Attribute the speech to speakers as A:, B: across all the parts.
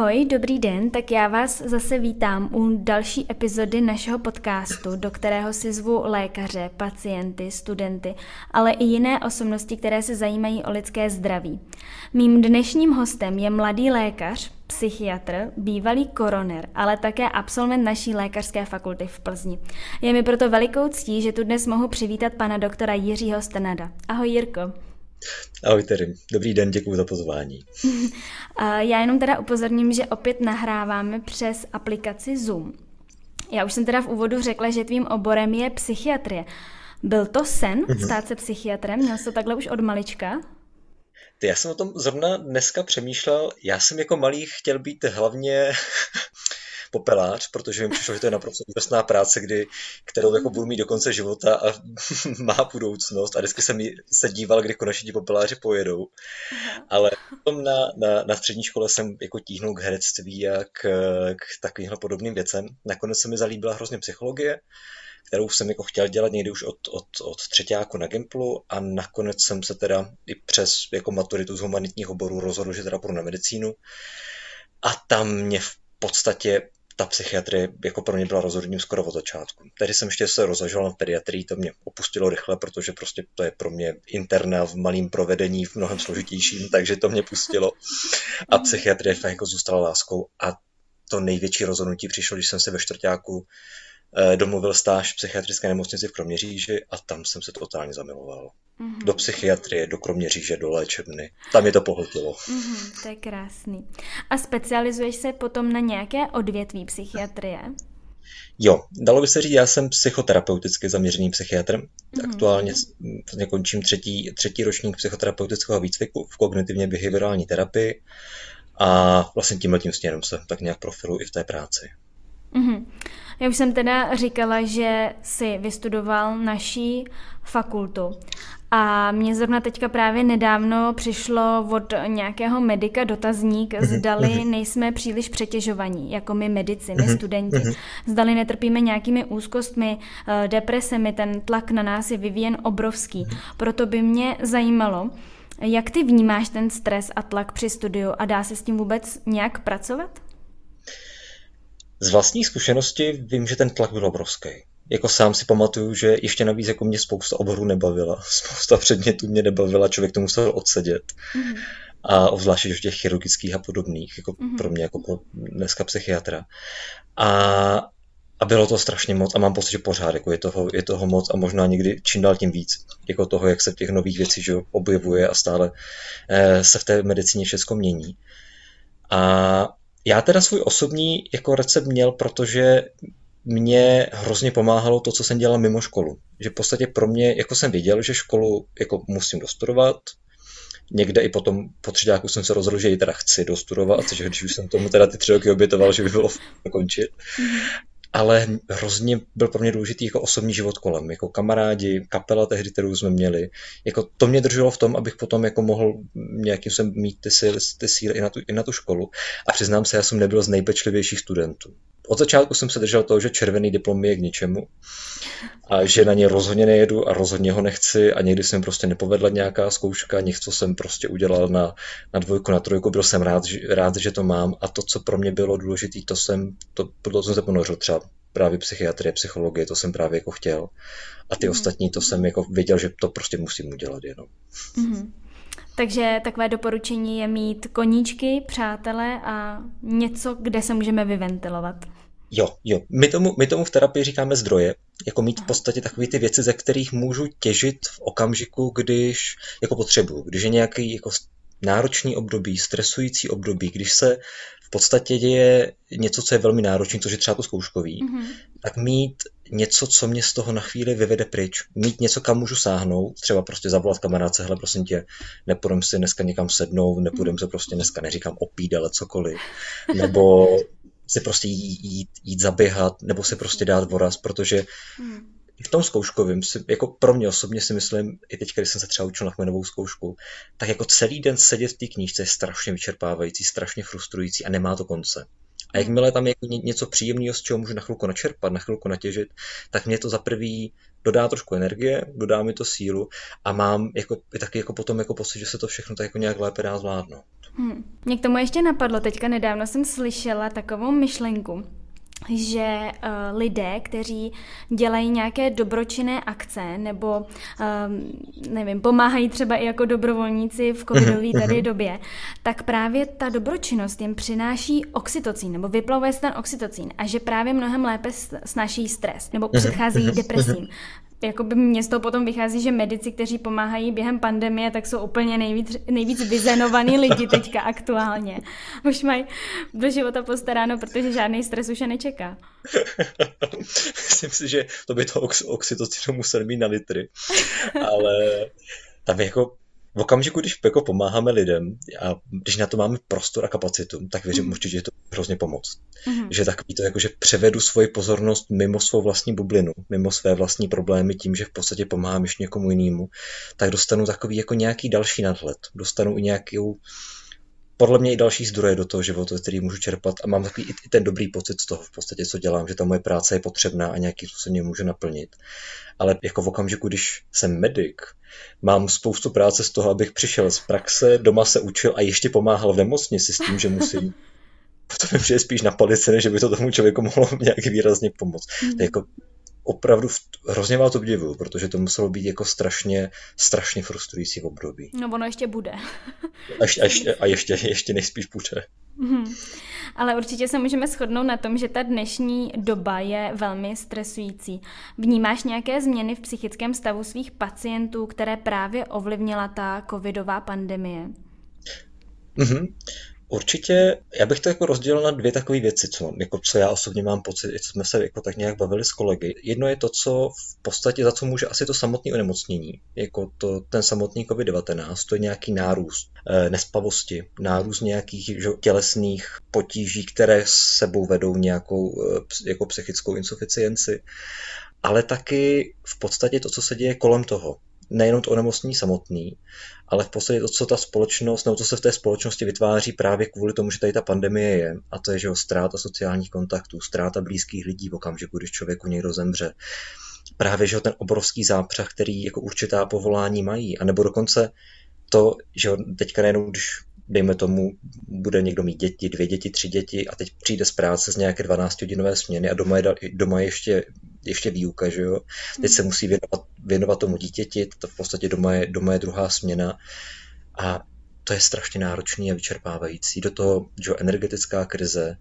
A: Ahoj, dobrý den, tak já vás zase vítám u další epizody našeho podcastu, do kterého si zvu lékaře, pacienty, studenty, ale i jiné osobnosti, které se zajímají o lidské zdraví. Mým dnešním hostem je mladý lékař, psychiatr, bývalý koroner, ale také absolvent naší lékařské fakulty v Plzni. Je mi proto velikou ctí, že tu dnes mohu přivítat pana doktora Jiřího Strnada. Ahoj Jirko.
B: Ahoj Tery, dobrý den, děkuji za pozvání.
A: Já jenom teda upozorním, že opět nahráváme přes aplikaci Zoom. Já už jsem teda v úvodu řekla, že tvým oborem je psychiatrie. Byl to sen mhm. stát se psychiatrem? Měl jsi to takhle už od malička?
B: Já jsem o tom zrovna dneska přemýšlel. Já jsem jako malý chtěl být hlavně popelář, protože mi přišlo, že to je naprosto úžasná práce, kdy, kterou jako budu mít do konce života a má budoucnost. A vždycky jsem se díval, kdy konečně ti popeláři pojedou. Ale potom na, na, na střední škole jsem jako tíhnul k herectví a k, k takovýmhle podobným věcem. Nakonec se mi zalíbila hrozně psychologie, kterou jsem jako chtěl dělat někdy už od, od, od třetíku na Gimplu a nakonec jsem se teda i přes jako maturitu z humanitních oborů rozhodl, že teda půjdu na medicínu. A tam mě v podstatě ta psychiatrie jako pro mě byla rozhodnutím skoro od začátku. Tehdy jsem ještě se rozhožoval v pediatrii, to mě opustilo rychle, protože prostě to je pro mě interna v malém provedení, v mnohem složitějším, takže to mě pustilo. A psychiatrie fakt jako zůstala láskou. A to největší rozhodnutí přišlo, když jsem se ve čtvrtáku domluvil stáž v psychiatrické nemocnici v Kroměříži a tam jsem se totálně zamiloval. Mm-hmm. Do psychiatrie, do Kroměříže, do léčebny. Tam je to pohltilo.
A: Mm-hmm, to je krásný. A specializuješ se potom na nějaké odvětví psychiatrie?
B: Jo, dalo by se říct, já jsem psychoterapeuticky zaměřený psychiatr. Mm-hmm. Aktuálně vlastně končím třetí, třetí ročník psychoterapeutického výcviku v kognitivně behaviorální terapii a vlastně tímhle tím směrem se tak nějak profiluji i v té práci.
A: Mm-hmm. Já už jsem teda říkala, že si vystudoval naší fakultu. A mě zrovna teďka právě nedávno přišlo od nějakého medika dotazník, mm-hmm. zdali mhm. nejsme příliš přetěžovaní, jako my medici, my mm-hmm. studenti. Zdali netrpíme nějakými úzkostmi, eh, depresemi, ten tlak na nás je vyvíjen obrovský. Proto by mě zajímalo, jak ty vnímáš ten stres a tlak při studiu a dá se s tím vůbec nějak pracovat?
B: Z vlastní zkušenosti vím, že ten tlak byl obrovský. Jako sám si pamatuju, že ještě navíc jako mě spousta oborů nebavila. Spousta předmětů mě nebavila, člověk to musel odsedět. Mm-hmm. A obzvláště v těch chirurgických a podobných, jako mm-hmm. pro mě, jako pro dneska psychiatra. A, a bylo to strašně moc a mám pocit, že pořád jako je, toho, je toho moc a možná někdy čím dál tím víc. Jako toho, jak se těch nových věcí že objevuje a stále eh, se v té medicíně všechno mění. A já teda svůj osobní jako recept měl, protože mě hrozně pomáhalo to, co jsem dělal mimo školu. Že v podstatě pro mě, jako jsem věděl, že školu jako musím dostudovat, někde i potom po třetíku jsem se rozhodl, že ji teda chci dostudovat, což když už jsem tomu teda ty tři roky obětoval, že by bylo končit. Ale hrozně byl pro mě důležitý jako osobní život kolem, jako kamarádi, kapela tehdy, kterou jsme měli. Jako to mě drželo v tom, abych potom jako mohl nějakým způsobem mít ty síly, ty síly i, na tu, i na tu školu. A přiznám se, já jsem nebyl z nejpečlivějších studentů. Od začátku jsem se držel toho, že červený diplom je k ničemu a že na ně rozhodně nejedu a rozhodně ho nechci a někdy jsem prostě nepovedla nějaká zkouška, něco jsem prostě udělal na, na dvojku, na trojku, byl jsem rád, rád, že to mám a to, co pro mě bylo důležité, to jsem, to, to jsem se ponořil třeba právě psychiatrie, psychologie, to jsem právě jako chtěl. A ty mm. ostatní, to jsem jako věděl, že to prostě musím udělat jenom.
A: Mm. Takže takové doporučení je mít koníčky, přátele a něco, kde se můžeme vyventilovat.
B: Jo, jo. My tomu, my tomu v terapii říkáme zdroje. Jako mít v podstatě takové ty věci, ze kterých můžu těžit v okamžiku, když jako potřebuju. Když je nějaký jako náročný období, stresující období, když se v podstatě děje něco, co je velmi náročné, což je třeba to zkouškový, mm-hmm. tak mít něco, co mě z toho na chvíli vyvede pryč. Mít něco, kam můžu sáhnout, třeba prostě zavolat kamarádce, hele, prosím tě, nepůjdem si dneska někam sednout, nepůjdem se prostě dneska, neříkám opít, ale cokoliv. Nebo si prostě jít, jít, jít zaběhat, nebo se prostě dát voraz, protože mm v tom zkouškovém, jako pro mě osobně si myslím, i teď, když jsem se třeba učil na chmenovou zkoušku, tak jako celý den sedět v té knížce je strašně vyčerpávající, strašně frustrující a nemá to konce. A jakmile tam je něco příjemného, z čeho můžu na chvilku načerpat, na chvilku natěžit, tak mě to za prvý dodá trošku energie, dodá mi to sílu a mám jako, taky jako potom jako pocit, že se to všechno tak jako nějak lépe dá zvládnout.
A: Hmm. Mě k tomu ještě napadlo, teďka nedávno jsem slyšela takovou myšlenku, že uh, lidé, kteří dělají nějaké dobročinné akce nebo, um, nevím, pomáhají třeba i jako dobrovolníci v covidové mhm, tady mhm. době, tak právě ta dobročinnost jim přináší oxytocín nebo vyplavuje se ten oxytocín a že právě mnohem lépe snaší stres nebo mhm, předchází depresím jakoby mě z toho potom vychází, že medici, kteří pomáhají během pandemie, tak jsou úplně nejvíc, nejvíc vyzenovaný lidi teďka aktuálně. Už mají do života postaráno, protože žádný stres už je nečeká.
B: Myslím si, že to by to oxytocinu musel mít na litry. Ale tam jako v okamžiku, když jako pomáháme lidem a když na to máme prostor a kapacitu, tak věřím mm. určitě, že to hrozně pomoc. Mm. Že takový to, jako, že převedu svoji pozornost mimo svou vlastní bublinu, mimo své vlastní problémy tím, že v podstatě pomáhám ještě někomu jinému, tak dostanu takový jako nějaký další nadhled. Dostanu i nějakou podle mě i další zdroje do toho života, který můžu čerpat a mám takový i ten dobrý pocit z toho v podstatě, co dělám, že ta moje práce je potřebná a nějaký způsob mě může naplnit. Ale jako v okamžiku, když jsem medic, mám spoustu práce z toho, abych přišel z praxe, doma se učil a ještě pomáhal v nemocnici s tím, že musím to mi přijde spíš na palice, než by to tomu člověku mohlo nějak výrazně pomoct. Mm. Jako opravdu hrozně vás obdivuju, protože to muselo být jako strašně, strašně frustrující v období.
A: No ono ještě bude.
B: a, ještě, a, ještě, a ještě, ještě nejspíš bude.
A: Hmm. Ale určitě se můžeme shodnout na tom, že ta dnešní doba je velmi stresující. Vnímáš nějaké změny v psychickém stavu svých pacientů, které právě ovlivnila ta covidová pandemie?
B: Mm-hmm. Určitě, já bych to jako rozdělil na dvě takové věci, co, jako co já osobně mám pocit, co jsme se jako tak nějak bavili s kolegy. Jedno je to, co v podstatě za co může asi to samotné onemocnění, jako to, ten samotný COVID-19, to je nějaký nárůst e, nespavosti, nárůst nějakých že, tělesných potíží, které s sebou vedou nějakou e, jako psychickou insuficienci, ale taky v podstatě to, co se děje kolem toho nejenom to onemocnění samotný, ale v podstatě to, co ta společnost, nebo co se v té společnosti vytváří právě kvůli tomu, že tady ta pandemie je, a to je, že ztráta sociálních kontaktů, ztráta blízkých lidí v okamžiku, když člověku někdo zemře. Právě, že ten obrovský zápřah, který jako určitá povolání mají, anebo dokonce to, že teďka nejenom, když dejme tomu, bude někdo mít děti, dvě děti, tři děti a teď přijde z práce z nějaké 12-hodinové směny a doma je, doma je ještě, ještě výuka, že jo. Teď se musí věnovat, věnovat tomu dítěti, to v podstatě doma je, doma je druhá směna a to je strašně náročný a vyčerpávající. Do toho, že energetická krize,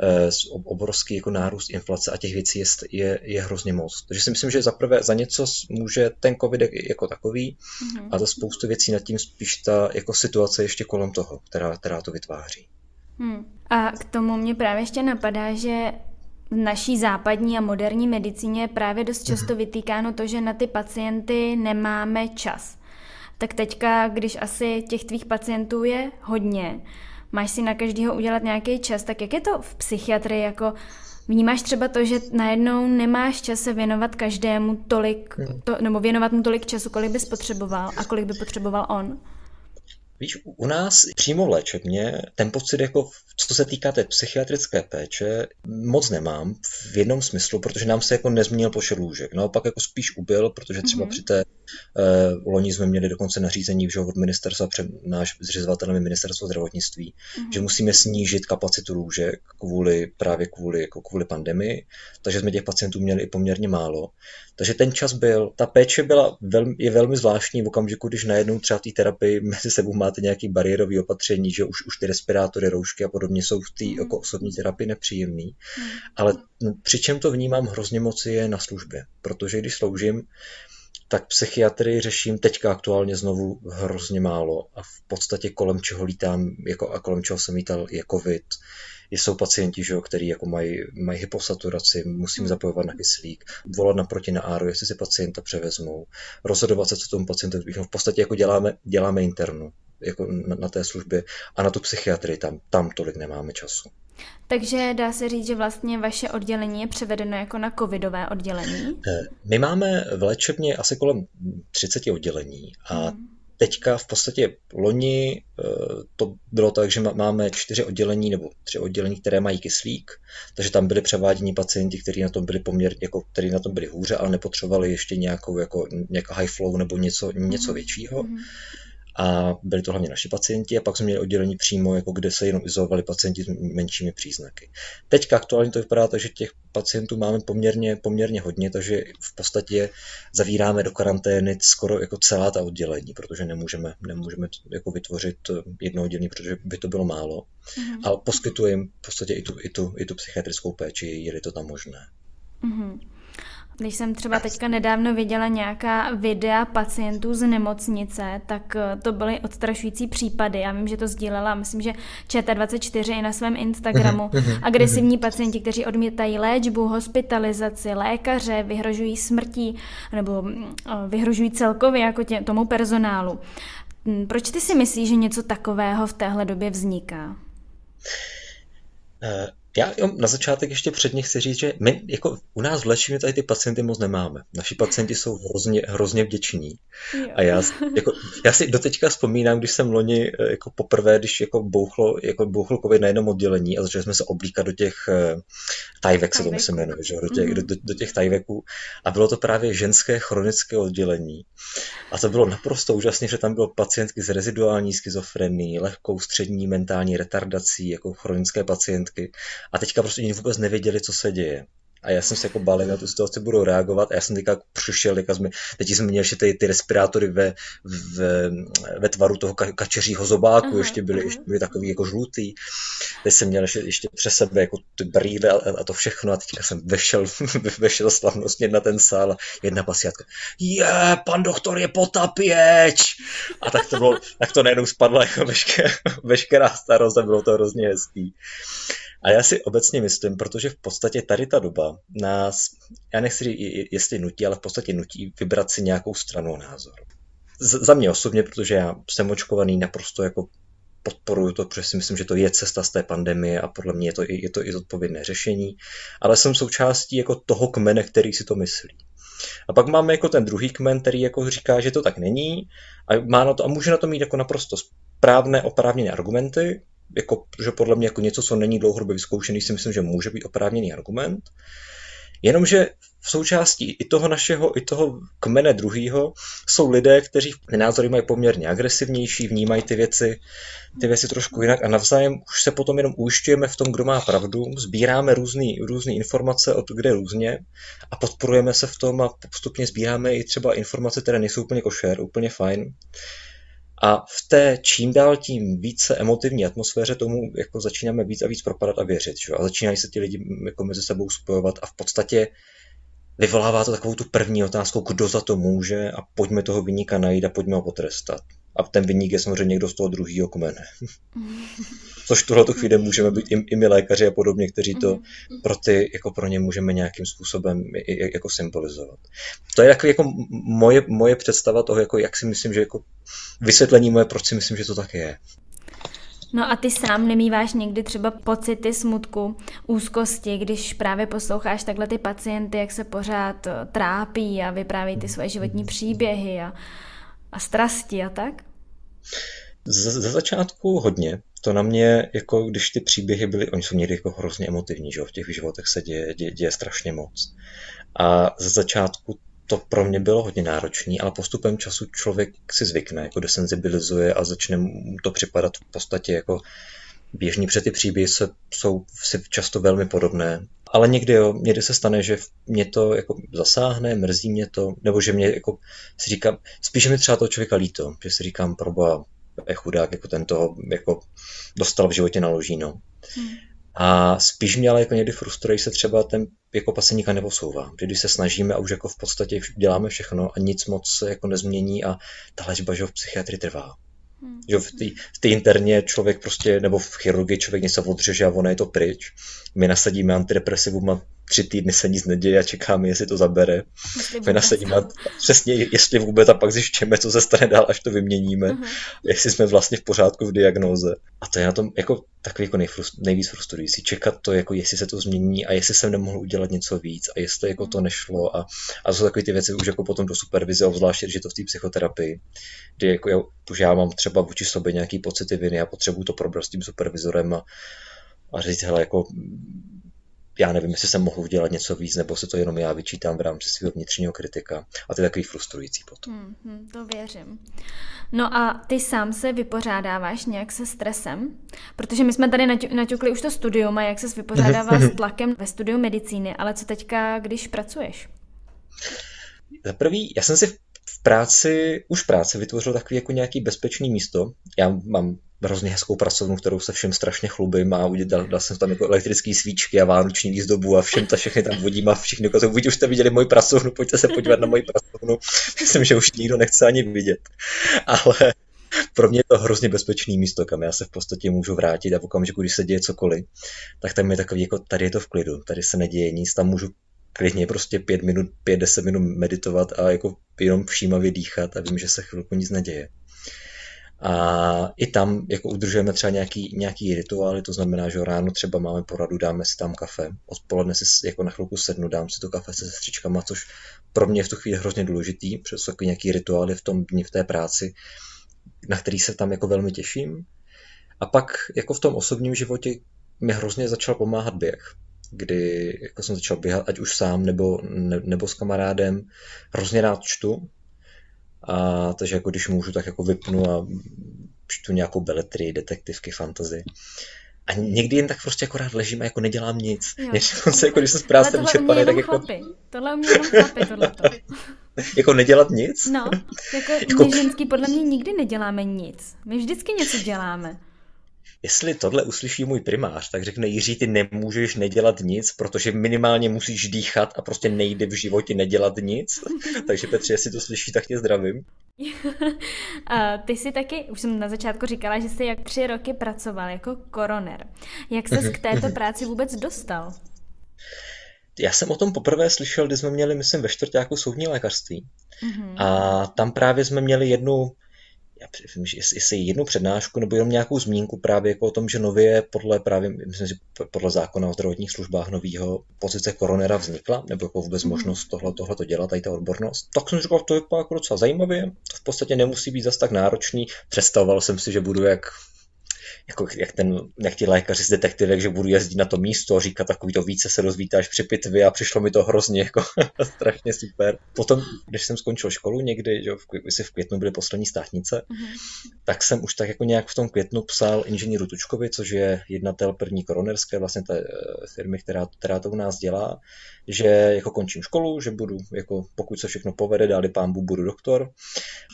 B: Eh, obrovský jako nárůst inflace a těch věcí je, je, je hrozně moc. Takže si myslím, že zaprvé za něco může ten covid jako takový mm-hmm. a za spoustu věcí nad tím spíš ta jako situace ještě kolem toho, která, která to vytváří.
A: Hmm. A k tomu mě právě ještě napadá, že v naší západní a moderní medicíně je právě dost často mhm. vytýkáno to, že na ty pacienty nemáme čas. Tak teďka, když asi těch tvých pacientů je hodně, máš si na každého udělat nějaký čas, tak jak je to v psychiatrii, jako vnímáš třeba to, že najednou nemáš čas se věnovat každému tolik, hmm. to, nebo věnovat mu tolik času, kolik bys potřeboval a kolik by potřeboval on?
B: Víš, u nás přímo v léčebně ten pocit, jako co se týká té psychiatrické péče, moc nemám v jednom smyslu, protože nám se jako nezměnil počet lůžek. Naopak jako spíš ubyl, protože třeba mm-hmm. při té uh, loni jsme měli dokonce nařízení že od ministerstva, před náš zřizovatelem je ministerstvo zdravotnictví, mm-hmm. že musíme snížit kapacitu lůžek kvůli právě kvůli, jako kvůli pandemii, takže jsme těch pacientů měli i poměrně málo. Takže ten čas byl, ta péče byla velmi, je velmi zvláštní v okamžiku, když najednou třeba té terapii mezi sebou máte nějaký bariérový opatření, že už, už ty respirátory, roušky a podobně jsou v té mm. jako osobní terapii nepříjemný. Mm. Ale přičem to vnímám hrozně moc je na službě, protože když sloužím, tak psychiatrii řeším teďka aktuálně znovu hrozně málo a v podstatě kolem čeho lítám jako, a kolem čeho jsem lítal je covid, jsou pacienti, že jo, který jako mají, mají hyposaturaci, musím hmm. zapojovat na kyslík, volat naproti na áru, jestli si pacienta převezmou, rozhodovat se, co tomu pacientovi V podstatě jako děláme, děláme internu jako na, té službě a na tu psychiatrii tam, tam tolik nemáme času.
A: Takže dá se říct, že vlastně vaše oddělení je převedeno jako na covidové oddělení?
B: Eh, my máme v léčebně asi kolem 30 oddělení a hmm teďka v podstatě loni eh, to bylo tak, že máme čtyři oddělení nebo tři oddělení, které mají kyslík, takže tam byli převáděni pacienti, kteří na tom byli poměrně, jako, kteří na tom byli hůře, ale nepotřebovali ještě nějakou jako nějaká high flow nebo něco, něco mhm. většího. Mm-hmm. A byli to hlavně naši pacienti a pak jsme měli oddělení přímo, jako kde se jenom izolovali pacienti s menšími příznaky. Teďka aktuálně to vypadá tak, že těch pacientů máme poměrně, poměrně hodně, takže v podstatě zavíráme do karantény skoro jako celá ta oddělení, protože nemůžeme, nemůžeme jako vytvořit jedno oddělení, protože by to bylo málo. Mm-hmm. Ale poskytujeme v podstatě i tu, i, tu, i tu psychiatrickou péči, je to tam možné.
A: Mm-hmm. Když jsem třeba teďka nedávno viděla nějaká videa pacientů z nemocnice, tak eh, to byly odstrašující případy. Já vím, že to sdílela, myslím, že ČT24 i na svém Instagramu. Mhm, mhm, Agresivní mhm. pacienti, kteří odmítají léčbu, hospitalizaci, lékaře, vyhrožují smrtí nebo mm, eh, vyhrožují celkově jako tě, tomu personálu. Hm, proč ty si myslíš, že něco takového v téhle době vzniká?
B: Já jo, na začátek ještě předně chci říct, že my jako u nás v léčivně tady ty pacienty moc nemáme. Naši pacienti jsou hrozně, hrozně vděční. Jo. A já, jako, já si doteďka vzpomínám, když jsem loni eh, jako poprvé, když jako bouchlo, jako bouchlo covid na jednom oddělení a začali jsme se oblíkat do těch uh, tajvek, se to myslím jmenuje, že? Do, těch, mm-hmm. do, do, těch tajveků. A bylo to právě ženské chronické oddělení. A to bylo naprosto úžasné, že tam bylo pacientky s reziduální schizofrenií, lehkou střední mentální retardací, jako chronické pacientky. A teďka prostě oni vůbec nevěděli, co se děje. A já jsem se jako bál, na tu situaci budou reagovat a já jsem teďka přišel, teďka jsme, teď jsme měli ještě ty, ty respirátory ve, ve, ve tvaru toho ka, kačeřího zobáku, uh-huh, ještě byly, uh-huh. ještě byly takový jako žlutý. Teď jsem měl ještě, ještě přes sebe jako ty brýle a, a, to všechno a teďka jsem vešel, vešel slavnostně na ten sál a jedna pasiátka, je, pan doktor je potapěč! A tak to bylo, tak to najednou spadla jako veškerá, veškerá starost a bylo to hrozně hezký. A já si obecně myslím, protože v podstatě tady ta doba nás, já nechci říct, jestli nutí, ale v podstatě nutí vybrat si nějakou stranu názor. Z, za mě osobně, protože já jsem očkovaný naprosto jako podporuju to, protože si myslím, že to je cesta z té pandemie a podle mě je to, je to i zodpovědné řešení, ale jsem součástí jako toho kmene, který si to myslí. A pak máme jako ten druhý kmen, který jako říká, že to tak není a, má na to, a může na to mít jako naprosto správné oprávněné argumenty, jako, že podle mě jako něco, co není dlouhodobě vyzkoušený, si myslím, že může být oprávněný argument. Jenomže v součástí i toho našeho, i toho kmene druhého jsou lidé, kteří názory mají poměrně agresivnější, vnímají ty věci, ty věci trošku jinak a navzájem už se potom jenom ujišťujeme v tom, kdo má pravdu, sbíráme různé informace od kde různě a podporujeme se v tom a postupně sbíráme i třeba informace, které nejsou úplně košer, úplně fajn. A v té čím dál tím více emotivní atmosféře tomu jako začínáme víc a víc propadat a věřit. Že? A začínají se ti lidi jako mezi sebou spojovat a v podstatě vyvolává to takovou tu první otázku, kdo za to může a pojďme toho vyníka najít a pojďme ho potrestat. A ten vyník je samozřejmě někdo z toho druhého kmene. Což v tuhle chvíli můžeme být i, i my lékaři a podobně, kteří to pro ty, jako pro ně můžeme nějakým způsobem jako symbolizovat. To je jako, jako moje, moje představa toho, jako jak si myslím, že jako vysvětlení moje, proč si myslím, že to tak je.
A: No a ty sám nemýváš někdy třeba pocity smutku, úzkosti, když právě posloucháš takhle ty pacienty, jak se pořád trápí a vyprávějí ty svoje životní příběhy a, a strasti a tak?
B: Ze začátku hodně. To na mě, jako když ty příběhy byly, oni jsou někdy jako hrozně emotivní, že v těch životech se děje, děje, děje strašně moc. A ze začátku to pro mě bylo hodně náročné, ale postupem času člověk si zvykne, jako desenzibilizuje a začne mu to připadat v podstatě jako běžný, před ty příběhy se, jsou si často velmi podobné. Ale někdy jo, někdy se stane, že mě to jako zasáhne, mrzí mě to, nebo že mě jako si říkám, spíš mi třeba toho člověka líto, že si říkám, proba, je chudák, jako ten toho jako dostal v životě na ložíno. Hmm. A spíš mě ale jako někdy frustruje, se třeba ten jako pacient nikam neposouvá. Že když se snažíme a už jako v podstatě děláme všechno a nic moc se jako nezmění a ta léčba že v psychiatrii trvá. Hmm. Že v té interně člověk prostě, nebo v chirurgii člověk něco odřeže a ono je to pryč. My nasadíme antidepresivum a tři týdny se nic neděje a čekáme, jestli to zabere. My nasadíme přesně, jestli vůbec a pak zjišťujeme, co se stane dál, až to vyměníme. Uh-huh. Jestli jsme vlastně v pořádku v diagnoze. A to je na tom jako takový jako nejfrust, nejvíc frustrující. Čekat to, jako jestli se to změní a jestli jsem nemohl udělat něco víc a jestli jako to nešlo. A, a to jsou takové ty věci už jako potom do supervize, obzvláště, že to v té psychoterapii, kdy jako já, já mám třeba vůči sobě nějaký pocity viny a potřebuju to probrat s tím supervizorem a, a říct, hele, jako já nevím, jestli jsem mohl udělat něco víc, nebo se to jenom já vyčítám v rámci svého vnitřního kritika. A to je takový frustrující potom.
A: Hmm, to věřím. No a ty sám se vypořádáváš nějak se stresem? Protože my jsme tady naťukli už to studium a jak se vypořádával s tlakem ve studiu medicíny, ale co teďka, když pracuješ?
B: Za prvý, já jsem si v práci, už v práci vytvořil takový jako nějaký bezpečný místo. Já mám hrozně hezkou pracovnu, kterou se všem strašně chlubím a udělal, dal jsem tam jako elektrické svíčky a vánoční výzdobu a všem to všechny tam vodím a všichni jako to už jste viděli moji pracovnu, pojďte se podívat na moji pracovnu. Myslím, že už nikdo nechce ani vidět. Ale pro mě je to hrozně bezpečný místo, kam já se v podstatě můžu vrátit a v okamžiku, když se děje cokoliv, tak tam je takový, jako tady je to v klidu, tady se neděje nic, tam můžu klidně prostě pět minut, pět, deset minut meditovat a jako jenom všímavě dýchat a vím, že se chvilku nic neděje. A i tam jako udržujeme třeba nějaký, nějaký rituály, to znamená, že ráno třeba máme poradu, dáme si tam kafe, odpoledne si jako na chvilku sednu, dám si to kafe se sestřičkama, což pro mě je v tu chvíli hrozně důležitý, protože jsou nějaký rituály v tom dni, v té práci, na který se tam jako velmi těším. A pak jako v tom osobním životě mi hrozně začal pomáhat běh kdy jako jsem začal běhat, ať už sám nebo, ne, nebo s kamarádem. Hrozně rád čtu, a takže jako když můžu, tak jako vypnu a čtu nějakou beletrii, detektivky, fantasy. A někdy jen tak prostě jako rád ležím a jako nedělám nic. se, jako když jsem z práce
A: vyčerpaný, tak jako... Tohle umí jenom chlapy, tohleto.
B: jako nedělat nic?
A: No, jako, jako my ženský podle mě nikdy neděláme nic. My vždycky něco děláme
B: jestli tohle uslyší můj primář, tak řekne Jiří, ty nemůžeš nedělat nic, protože minimálně musíš dýchat a prostě nejde v životě nedělat nic. Takže Petře, jestli to slyší, tak tě zdravím.
A: a ty jsi taky, už jsem na začátku říkala, že jsi jak tři roky pracoval jako koroner. Jak ses k této práci vůbec dostal?
B: Já jsem o tom poprvé slyšel, když jsme měli, myslím, ve čtvrtáku soudní lékařství. Mm-hmm. A tam právě jsme měli jednu já myslím, že jestli jednu přednášku nebo jenom nějakou zmínku právě jako o tom, že nově podle právě, myslím si, podle zákona o zdravotních službách nového pozice koronera vznikla, nebo jako vůbec mhm. možnost tohle, tohle to dělat, tady ta odbornost. Tak jsem říkal, to je jako docela zajímavé, to v podstatě nemusí být zas tak náročný. Představoval jsem si, že budu jak jako jak, ten, jak ti lékaři z detektivek, že budu jezdit na to místo a říkat takový to více se dozvítáš při pitvě a přišlo mi to hrozně jako strašně super. Potom, když jsem skončil školu někdy, že v, v květnu byly poslední státnice, mm-hmm. tak jsem už tak jako nějak v tom květnu psal inženýru Tučkovi, což je jednatel první koronerské vlastně té eh, firmy, která, která to u nás dělá, že jako končím školu, že budu, jako pokud se všechno povede, dáli pán budu doktor,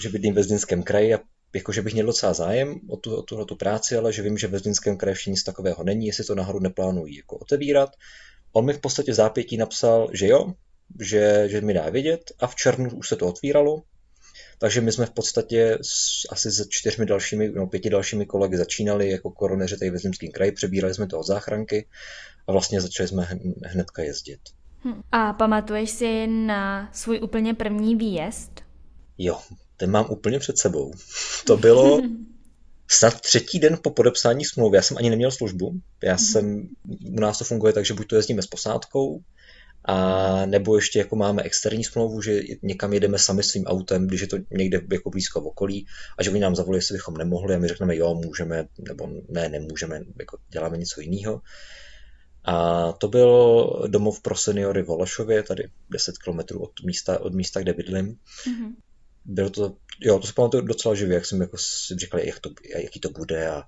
B: že bydlím ve Zlínském kraji a jako, že bych měl docela zájem o, tu, o tuhle tu práci, ale že vím, že ve Zlínském kraji nic takového není, jestli to nahoru neplánují jako otevírat. On mi v podstatě zápětí napsal, že jo, že, že mi dá vědět a v červnu už se to otvíralo, takže my jsme v podstatě s, asi se čtyřmi dalšími, no pěti dalšími kolegy začínali jako koroneři tady ve Zlínském kraji, přebírali jsme to od záchranky a vlastně začali jsme hnedka jezdit.
A: Hm. A pamatuješ si na svůj úplně první výjezd?
B: Jo, ten mám úplně před sebou. To bylo snad třetí den po podepsání smlouvy. Já jsem ani neměl službu. Já mm. jsem, u nás to funguje tak, že buď to jezdíme s posádkou, a nebo ještě jako máme externí smlouvu, že někam jedeme sami svým autem, když je to někde jako blízko v okolí a že oni nám zavolají, jestli bychom nemohli a my řekneme jo, můžeme, nebo ne, nemůžeme, jako děláme něco jiného. A to byl domov pro seniory v Olešově, tady 10 km od místa, od místa, kde bydlím. Mm-hmm bylo to, jo, to se pamatuju docela živě, jak jsem jako si říkal, jak to, jaký to bude a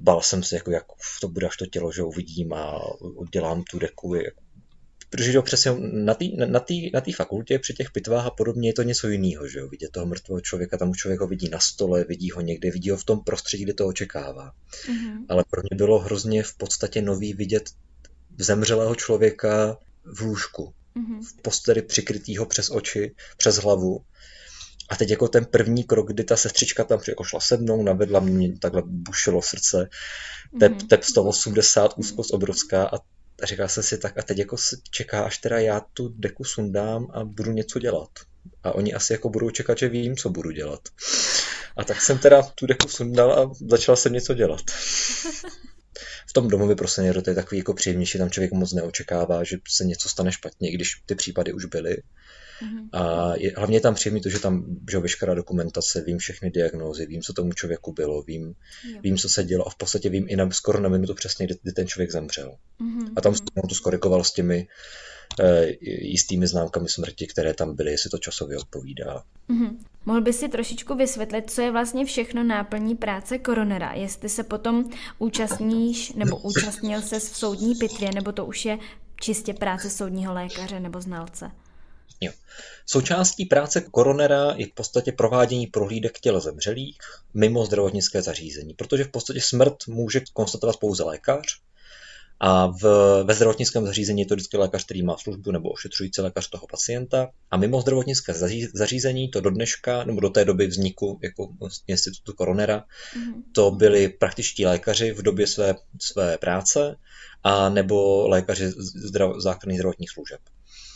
B: bál jsem se, jako, jak to bude, až to tělo, že uvidím a udělám tu deku, protože jo, přesně na té na tý, na tý fakultě při těch pitvách a podobně je to něco jiného, že jo, vidět toho mrtvého člověka, tam člověk ho vidí na stole, vidí ho někde, vidí ho v tom prostředí, kde to očekává. Mm-hmm. Ale pro mě bylo hrozně v podstatě nový vidět zemřelého člověka v lůžku, mm-hmm. v posteli přikrytýho přes oči, přes hlavu a teď jako ten první krok, kdy ta sestřička tam jako šla se mnou, navedla mě, takhle bušilo srdce, tep, mm-hmm. tep 180, úzkost obrovská a říkal jsem si tak a teď jako se čeká, až teda já tu deku sundám a budu něco dělat. A oni asi jako budou čekat, že vím, co budu dělat. A tak jsem teda tu deku sundal a začal jsem něco dělat. V tom domově pro seniory to je takový jako příjemnější, tam člověk moc neočekává, že se něco stane špatně, i když ty případy už byly. Mm-hmm. A je, hlavně je tam příjemný to, že tam že veškerá dokumentace, vím všechny diagnózy, vím, co tomu člověku bylo, vím, vím, co se dělo a v podstatě vím i na, skoro na minutu přesně, kdy, kdy ten člověk zemřel. Mm-hmm. A tam jsem to skorikoval s těmi e, jistými známkami smrti, které tam byly, jestli to časově odpovídá.
A: Mm-hmm. Mohl by si trošičku vysvětlit, co je vlastně všechno náplní práce koronera? Jestli se potom účastníš nebo účastnil se v soudní pitvě, nebo to už je čistě práce soudního lékaře nebo znalce?
B: Jo. Součástí práce koronera je v podstatě provádění prohlídek těla zemřelých mimo zdravotnické zařízení, protože v podstatě smrt může konstatovat pouze lékař a v, ve zdravotnickém zařízení je to vždycky lékař, který má službu nebo ošetřující lékař toho pacienta. A mimo zdravotnické zařízení to do dneška, nebo do té doby vzniku jako institutu koronera, mm-hmm. to byli praktičtí lékaři v době své, své práce a nebo lékaři zdrav, základních zdravotních služeb.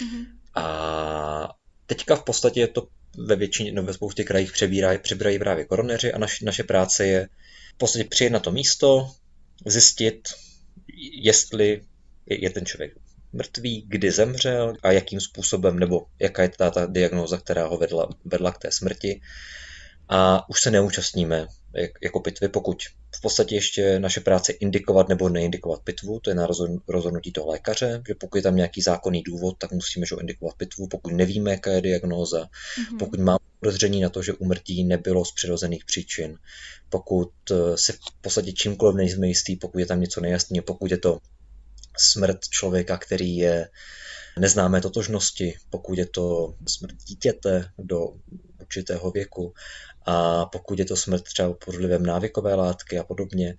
B: Mm-hmm. A teďka v podstatě to ve většině, no ve spoustě krajích přebírají, přebírají právě koroneři a naš, naše práce je v podstatě přijet na to místo, zjistit, jestli je ten člověk mrtvý, kdy zemřel a jakým způsobem, nebo jaká je ta, ta diagnóza, která ho vedla, vedla k té smrti. A už se neúčastníme jako pitvy, pokud v podstatě ještě naše práce indikovat nebo neindikovat pitvu, to je na rozhodnutí toho lékaře, že pokud je tam nějaký zákonný důvod, tak musíme že indikovat pitvu, pokud nevíme, jaká je diagnóza, mm-hmm. pokud máme podezření na to, že umrtí nebylo z přirozených příčin, pokud eh, se v podstatě čímkoliv nejsme jistý, pokud je tam něco nejasné, pokud je to smrt člověka, který je neznámé totožnosti, pokud je to smrt dítěte do určitého věku a pokud je to smrt třeba pod vlivem návykové látky a podobně,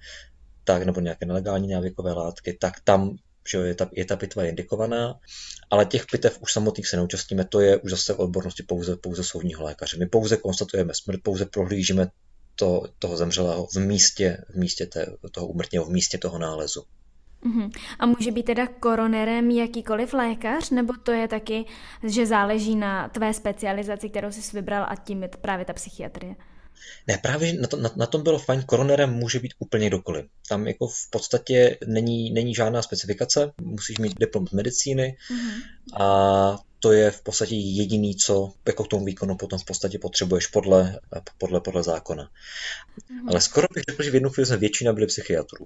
B: tak nebo nějaké nelegální návykové látky, tak tam že je ta, je ta pitva indikovaná, ale těch pitev už samotných se neúčastníme, to je už zase v odbornosti pouze, pouze soudního lékaře. My pouze konstatujeme smrt, pouze prohlížíme to, toho zemřelého v místě, v místě té, toho umrtního, v místě toho nálezu.
A: Uh-huh. A může být teda koronerem jakýkoliv lékař, nebo to je taky, že záleží na tvé specializaci, kterou jsi vybral a tím je právě ta psychiatrie?
B: Ne, právě na, to, na, na tom bylo fajn, koronerem může být úplně kdokoliv. Tam jako v podstatě není, není žádná specifikace, musíš mít diplom z medicíny uh-huh. a to je v podstatě jediný, co jako k tomu výkonu potom v podstatě potřebuješ podle, podle, podle zákona. Mm. Ale skoro bych řekl, že v jednu chvíli jsme většina byli psychiatrů.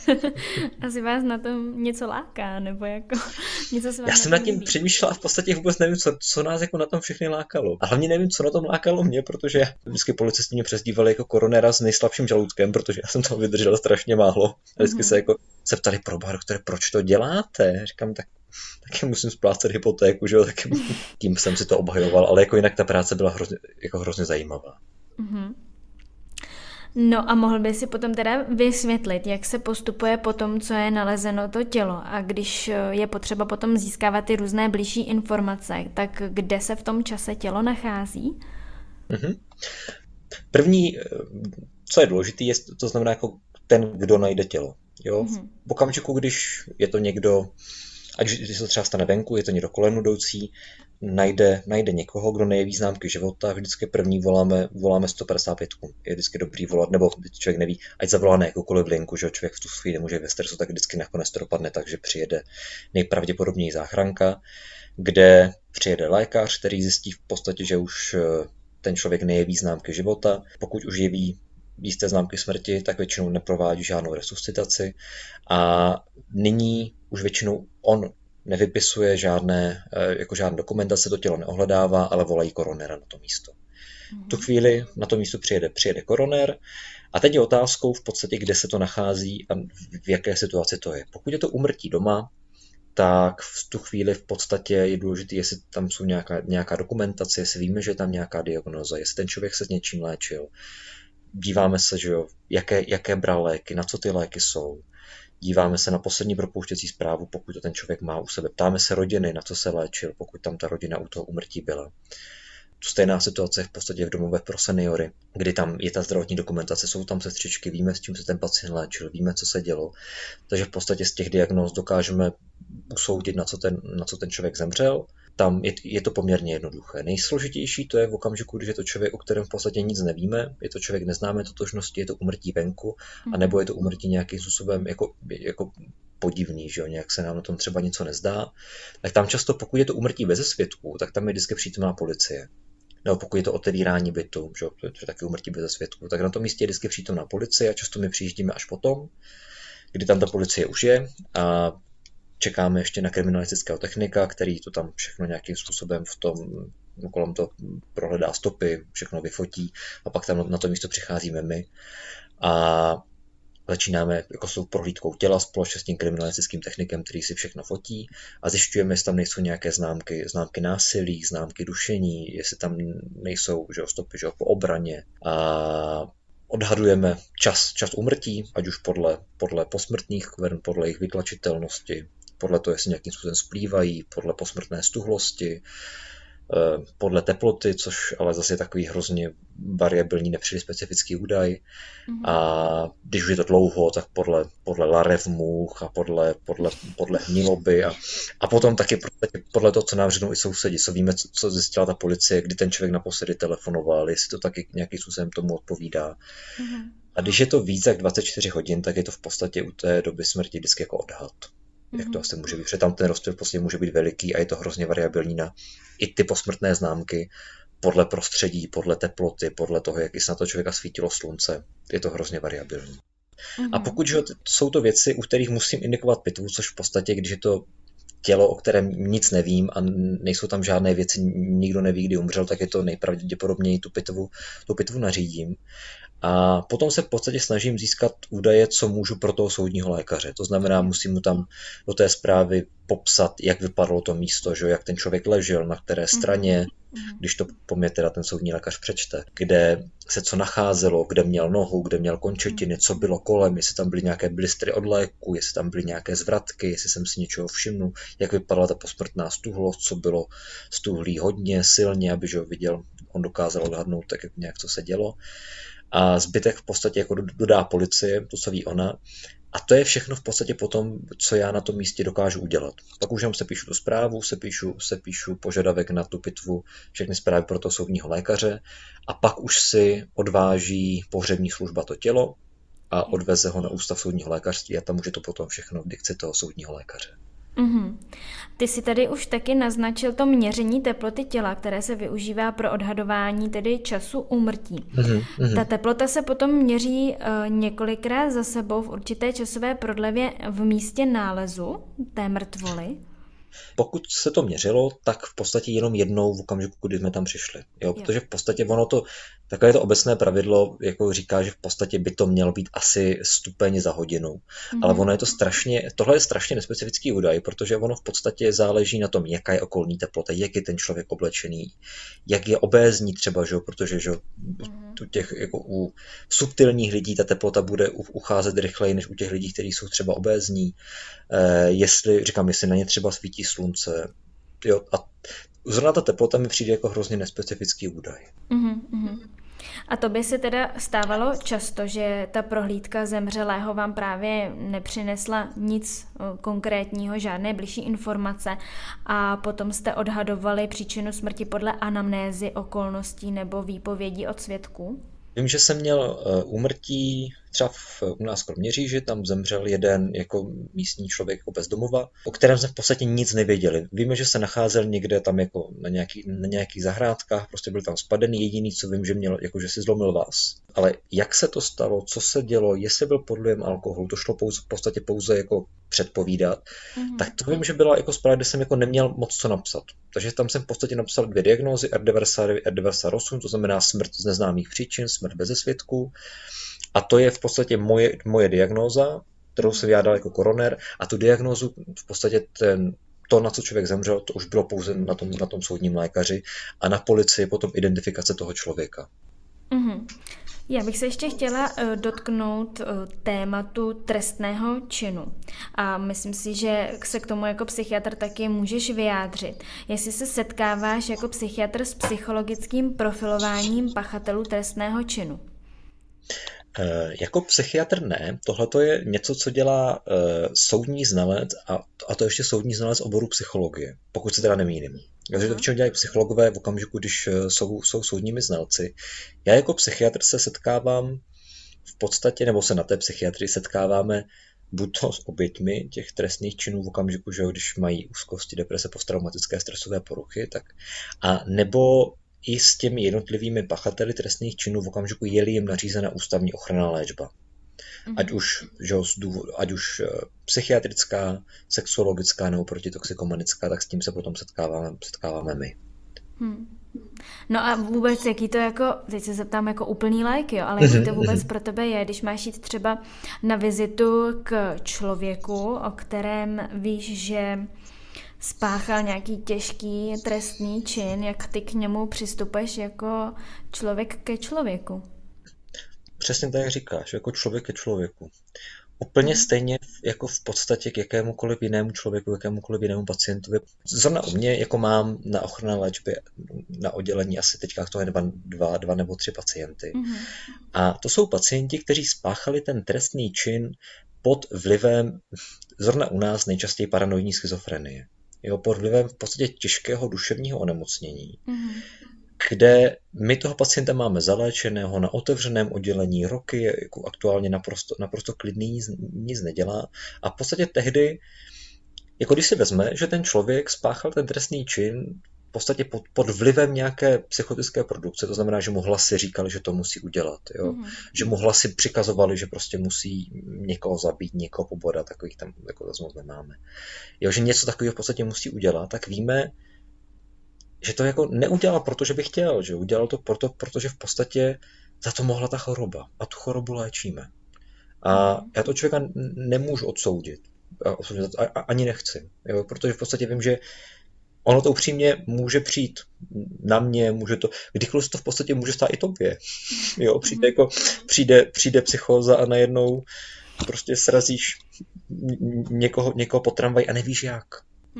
A: Asi vás na tom něco láká, nebo jako něco se
B: Já jsem nad tím přemýšlela a v podstatě vůbec nevím, co, co nás jako na tom všechny lákalo. A hlavně nevím, co na tom lákalo mě, protože vždycky policisti mě přezdívali jako koronera s nejslabším žaludkem, protože já jsem to vydržel strašně málo. A vždycky mm-hmm. se jako se ptali pro doktore, proč to děláte? Říkám, tak taky musím splácet hypotéku, že jo, tak tím jsem si to obhajoval, ale jako jinak ta práce byla hrozně, jako hrozně zajímavá. Mm-hmm.
A: No a mohl by si potom teda vysvětlit, jak se postupuje po tom, co je nalezeno to tělo a když je potřeba potom získávat ty různé blížší informace, tak kde se v tom čase tělo nachází? Mm-hmm.
B: První, co je důležité, je, to znamená jako ten, kdo najde tělo. Jo? Mm-hmm. V okamžiku, když je to někdo, a když, se třeba stane venku, je to někdo kolenudoucí, najde, najde někoho, kdo nejeví známky života, vždycky první voláme, voláme 155. Je vždycky dobrý volat, nebo člověk neví, ať zavolá na jakoukoliv linku, že člověk v tu chvíli může ve stresu, tak vždycky nakonec to dopadne tak, že přijede nejpravděpodobněji záchranka, kde přijede lékař, který zjistí v podstatě, že už eh, ten člověk nejeví známky života. Pokud už jeví jisté známky smrti, tak většinou neprovádí žádnou resuscitaci a nyní už většinou on nevypisuje žádné, eh, jako žádné dokumentace, to tělo neohledává, ale volají koronera na to místo. V tu chvíli na to místo přijede, přijede koroner a teď je otázkou v podstatě, kde se to nachází a v jaké situaci to je. Pokud je to umrtí doma, tak v tu chvíli v podstatě je důležité, jestli tam jsou nějaká, nějaká dokumentace, jestli víme, že je tam nějaká diagnoza, jestli ten člověk se s něčím léčil. Díváme se, že jo, jaké, jaké bral léky, na co ty léky jsou díváme se na poslední propouštěcí zprávu, pokud to ten člověk má u sebe. Ptáme se rodiny, na co se léčil, pokud tam ta rodina u toho umrtí byla. Stejná situace je v podstatě v domovech pro seniory, kdy tam je ta zdravotní dokumentace, jsou tam sestřičky, víme, s čím se ten pacient léčil, víme, co se dělo. Takže v podstatě z těch diagnóz dokážeme usoudit, na co ten, na co ten člověk zemřel tam je, je to poměrně jednoduché. Nejsložitější to je v okamžiku, když je to člověk, o kterém v podstatě nic nevíme, je to člověk neznámé totožnosti, je to umrtí venku, mhm. anebo je to umrtí nějakým způsobem jako, jako podivný, že jo, nějak se nám na tom třeba něco nezdá, tak tam často, pokud je to umrtí bez svědků, tak tam je vždycky přítomná policie. Nebo pokud je to otevírání bytu, že to je taky umrtí bez svědků, tak na tom místě je vždycky přítomná policie a často my přijíždíme až potom. kdy tam ta policie už je a čekáme ještě na kriminalistického technika, který to tam všechno nějakým způsobem v tom kolem to prohledá stopy, všechno vyfotí a pak tam na to místo přicházíme my. A začínáme jako s tou prohlídkou těla společně s tím kriminalistickým technikem, který si všechno fotí a zjišťujeme, jestli tam nejsou nějaké známky, známky násilí, známky dušení, jestli tam nejsou že, stopy že, po obraně. A odhadujeme čas, čas umrtí, ať už podle, podle posmrtných podle jejich vytlačitelnosti, podle toho, jestli nějakým způsobem splývají, podle posmrtné stuhlosti, Eh, podle teploty, což ale zase je takový hrozně variabilní, nepříliš specifický údaj. Mm-hmm. A když už je to dlouho, tak podle, podle larev much a podle, podle, podle hniloby a, a potom taky podle toho, co nám řeknou i sousedi, co víme, co, co zjistila ta policie, kdy ten člověk naposledy telefonoval, jestli to taky nějakým způsobem tomu odpovídá. Mm-hmm. A když je to víc jak 24 hodin, tak je to v podstatě u té doby smrti vždycky jako odhad mm-hmm. jak to asi může být, protože tam ten rozptyl prostě může být veliký a je to hrozně variabilní na i ty posmrtné známky podle prostředí, podle teploty, podle toho, jak se na to člověka svítilo slunce. Je to hrozně variabilní. Mm-hmm. A pokud že, jsou to věci, u kterých musím indikovat pitvu, což v podstatě, když je to tělo, o kterém nic nevím a nejsou tam žádné věci, nikdo neví, kdy umřel, tak je to nejpravděpodobněji tu pitvu, tu pitvu nařídím. A potom se v podstatě snažím získat údaje, co můžu pro toho soudního lékaře. To znamená, musím mu tam do té zprávy popsat, jak vypadalo to místo, že, jak ten člověk ležel, na které mhm. straně, mm-hmm. když to po mě teda ten soudní lékař přečte, kde se co nacházelo, kde měl nohu, kde měl končetiny, co bylo kolem, jestli tam byly nějaké blistry od léku, jestli tam byly nějaké zvratky, jestli jsem si něčeho všimnul, jak vypadala ta posmrtná stuhlost, co bylo stuhlý hodně, silně, aby že ho viděl, on dokázal odhadnout tak nějak, co se dělo a zbytek v podstatě jako dodá policie, to, co ví ona. A to je všechno v podstatě potom, co já na tom místě dokážu udělat. Pak už jenom se píšu tu zprávu, se píšu, se píšu požadavek na tu pitvu, všechny zprávy pro toho soudního lékaře a pak už si odváží pohřební služba to tělo a odveze ho na ústav soudního lékařství a tam je to potom všechno v dikci toho soudního lékaře.
A: Mm-hmm. Ty si tady už taky naznačil to měření teploty těla, které se využívá pro odhadování tedy času úmrtí. Mm-hmm. Ta teplota se potom měří uh, několikrát za sebou v určité časové prodlevě v místě nálezu té mrtvoly.
B: Pokud se to měřilo, tak v podstatě jenom jednou v okamžiku, kdy jsme tam přišli. Jo? Protože v podstatě ono to, takové to obecné pravidlo, jako říká, že v podstatě by to mělo být asi stupeň za hodinu. Mm-hmm. Ale ono je to strašně, tohle je strašně nespecifický údaj, protože ono v podstatě záleží na tom, jaká je okolní teplota, jak je ten člověk oblečený, jak je obézní třeba, že? protože že? Mm-hmm. u těch jako u subtilních lidí ta teplota bude ucházet rychleji než u těch lidí, kteří jsou třeba obézní. Eh, jestli, říkám, jestli na ně třeba svítí slunce. Jo, a zrovna ta teplota mi přijde jako hrozně nespecifický údaj. Mm-hmm.
A: A to by se teda stávalo často, že ta prohlídka zemřelého vám právě nepřinesla nic eh, konkrétního, žádné blížší informace a potom jste odhadovali příčinu smrti podle anamnézy, okolností nebo výpovědí od svědků?
B: Vím, že jsem měl eh, úmrtí třeba v, u nás v Kroměříži, tam zemřel jeden jako místní člověk jako bezdomova, o kterém jsme v podstatě nic nevěděli. Víme, že se nacházel někde tam jako na, nějaký, na nějakých zahrádkách, prostě byl tam spadený, jediný, co vím, že měl, jako že si zlomil vás. Ale jak se to stalo, co se dělo, jestli byl pod vlivem alkoholu, to šlo pouze, v podstatě pouze jako předpovídat, mm-hmm. tak to vím, že byla jako zpráva, kde jsem jako neměl moc co napsat. Takže tam jsem v podstatě napsal dvě diagnózy, R99, R98, to znamená smrt z neznámých příčin, smrt bez svědků. A to je v podstatě moje, moje diagnóza, kterou se vyjádal jako koroner a tu diagnózu v podstatě ten, to, na co člověk zemřel, to už bylo pouze na tom, na tom soudním lékaři a na policii potom identifikace toho člověka.
A: Mm-hmm. Já bych se ještě chtěla uh, dotknout uh, tématu trestného činu. A myslím si, že se k tomu jako psychiatr taky můžeš vyjádřit. Jestli se setkáváš jako psychiatr s psychologickým profilováním pachatelů trestného činu.
B: Eh, jako psychiatr ne, tohle je něco, co dělá uh, soudní znalec a, a to ještě soudní znalec oboru psychologie, pokud se teda nemýlím. Takže to většinou dělají psychologové v okamžiku, když uh, jsou, jsou soudními znalci. Já jako psychiatr se setkávám v podstatě, nebo se na té psychiatrii setkáváme buď to s oběťmi těch trestných činů v okamžiku, že když mají úzkosti, deprese, posttraumatické stresové poruchy, tak a nebo i s těmi jednotlivými pachateli trestných činů v okamžiku, je jim nařízena ústavní ochranná léčba. Mm-hmm. Ať už, že, ať už eh, psychiatrická, sexuologická nebo protitoxikomanická, tak s tím se potom setkáváme, setkáváme my. Hmm.
A: No a vůbec, jaký to jako, teď se zeptám jako úplný lék, jo, ale jaký to mhm, vůbec mhm. pro tebe je, když máš jít třeba na vizitu k člověku, o kterém víš, že spáchal nějaký těžký trestný čin, jak ty k němu přistupuješ jako člověk ke člověku?
B: Přesně tak, jak říkáš, jako člověk ke člověku. Úplně stejně jako v podstatě k jakémukoliv jinému člověku, jakémukoliv jinému pacientovi. Zrovna u mě, jako mám na ochranné léčbě na oddělení asi teďka to je dva, dva, dva nebo tři pacienty. Mm-hmm. A to jsou pacienti, kteří spáchali ten trestný čin pod vlivem, zrovna u nás nejčastěji paranoidní schizofrenie. Jo, pod vlivem v podstatě těžkého duševního onemocnění. Mm-hmm kde my toho pacienta máme zaléčeného na otevřeném oddělení roky, jako aktuálně naprosto, naprosto klidný, nic, nic nedělá. A v podstatě tehdy, jako když si vezme, že ten člověk spáchal ten trestný čin podstatě pod, pod vlivem nějaké psychotické produkce, to znamená, že mu hlasy říkali, že to musí udělat, jo? Mm. že mu hlasy přikazovali, že prostě musí někoho zabít, někoho pobodat, takových tam jako zase moc nemáme. Jo, že něco takového v podstatě musí udělat, tak víme, že to jako neudělal, protože by chtěl, že udělal to proto, protože v podstatě za to mohla ta choroba a tu chorobu léčíme. A já to člověka nemůžu odsoudit. Ani nechci. Jo? Protože v podstatě vím, že ono to upřímně může přijít na mě, může to, kdykoliv to v podstatě může stát i tobě. Jo, přijde, jako, přijde, přijde psychóza a najednou prostě srazíš někoho, někoho po tramvaj a nevíš jak.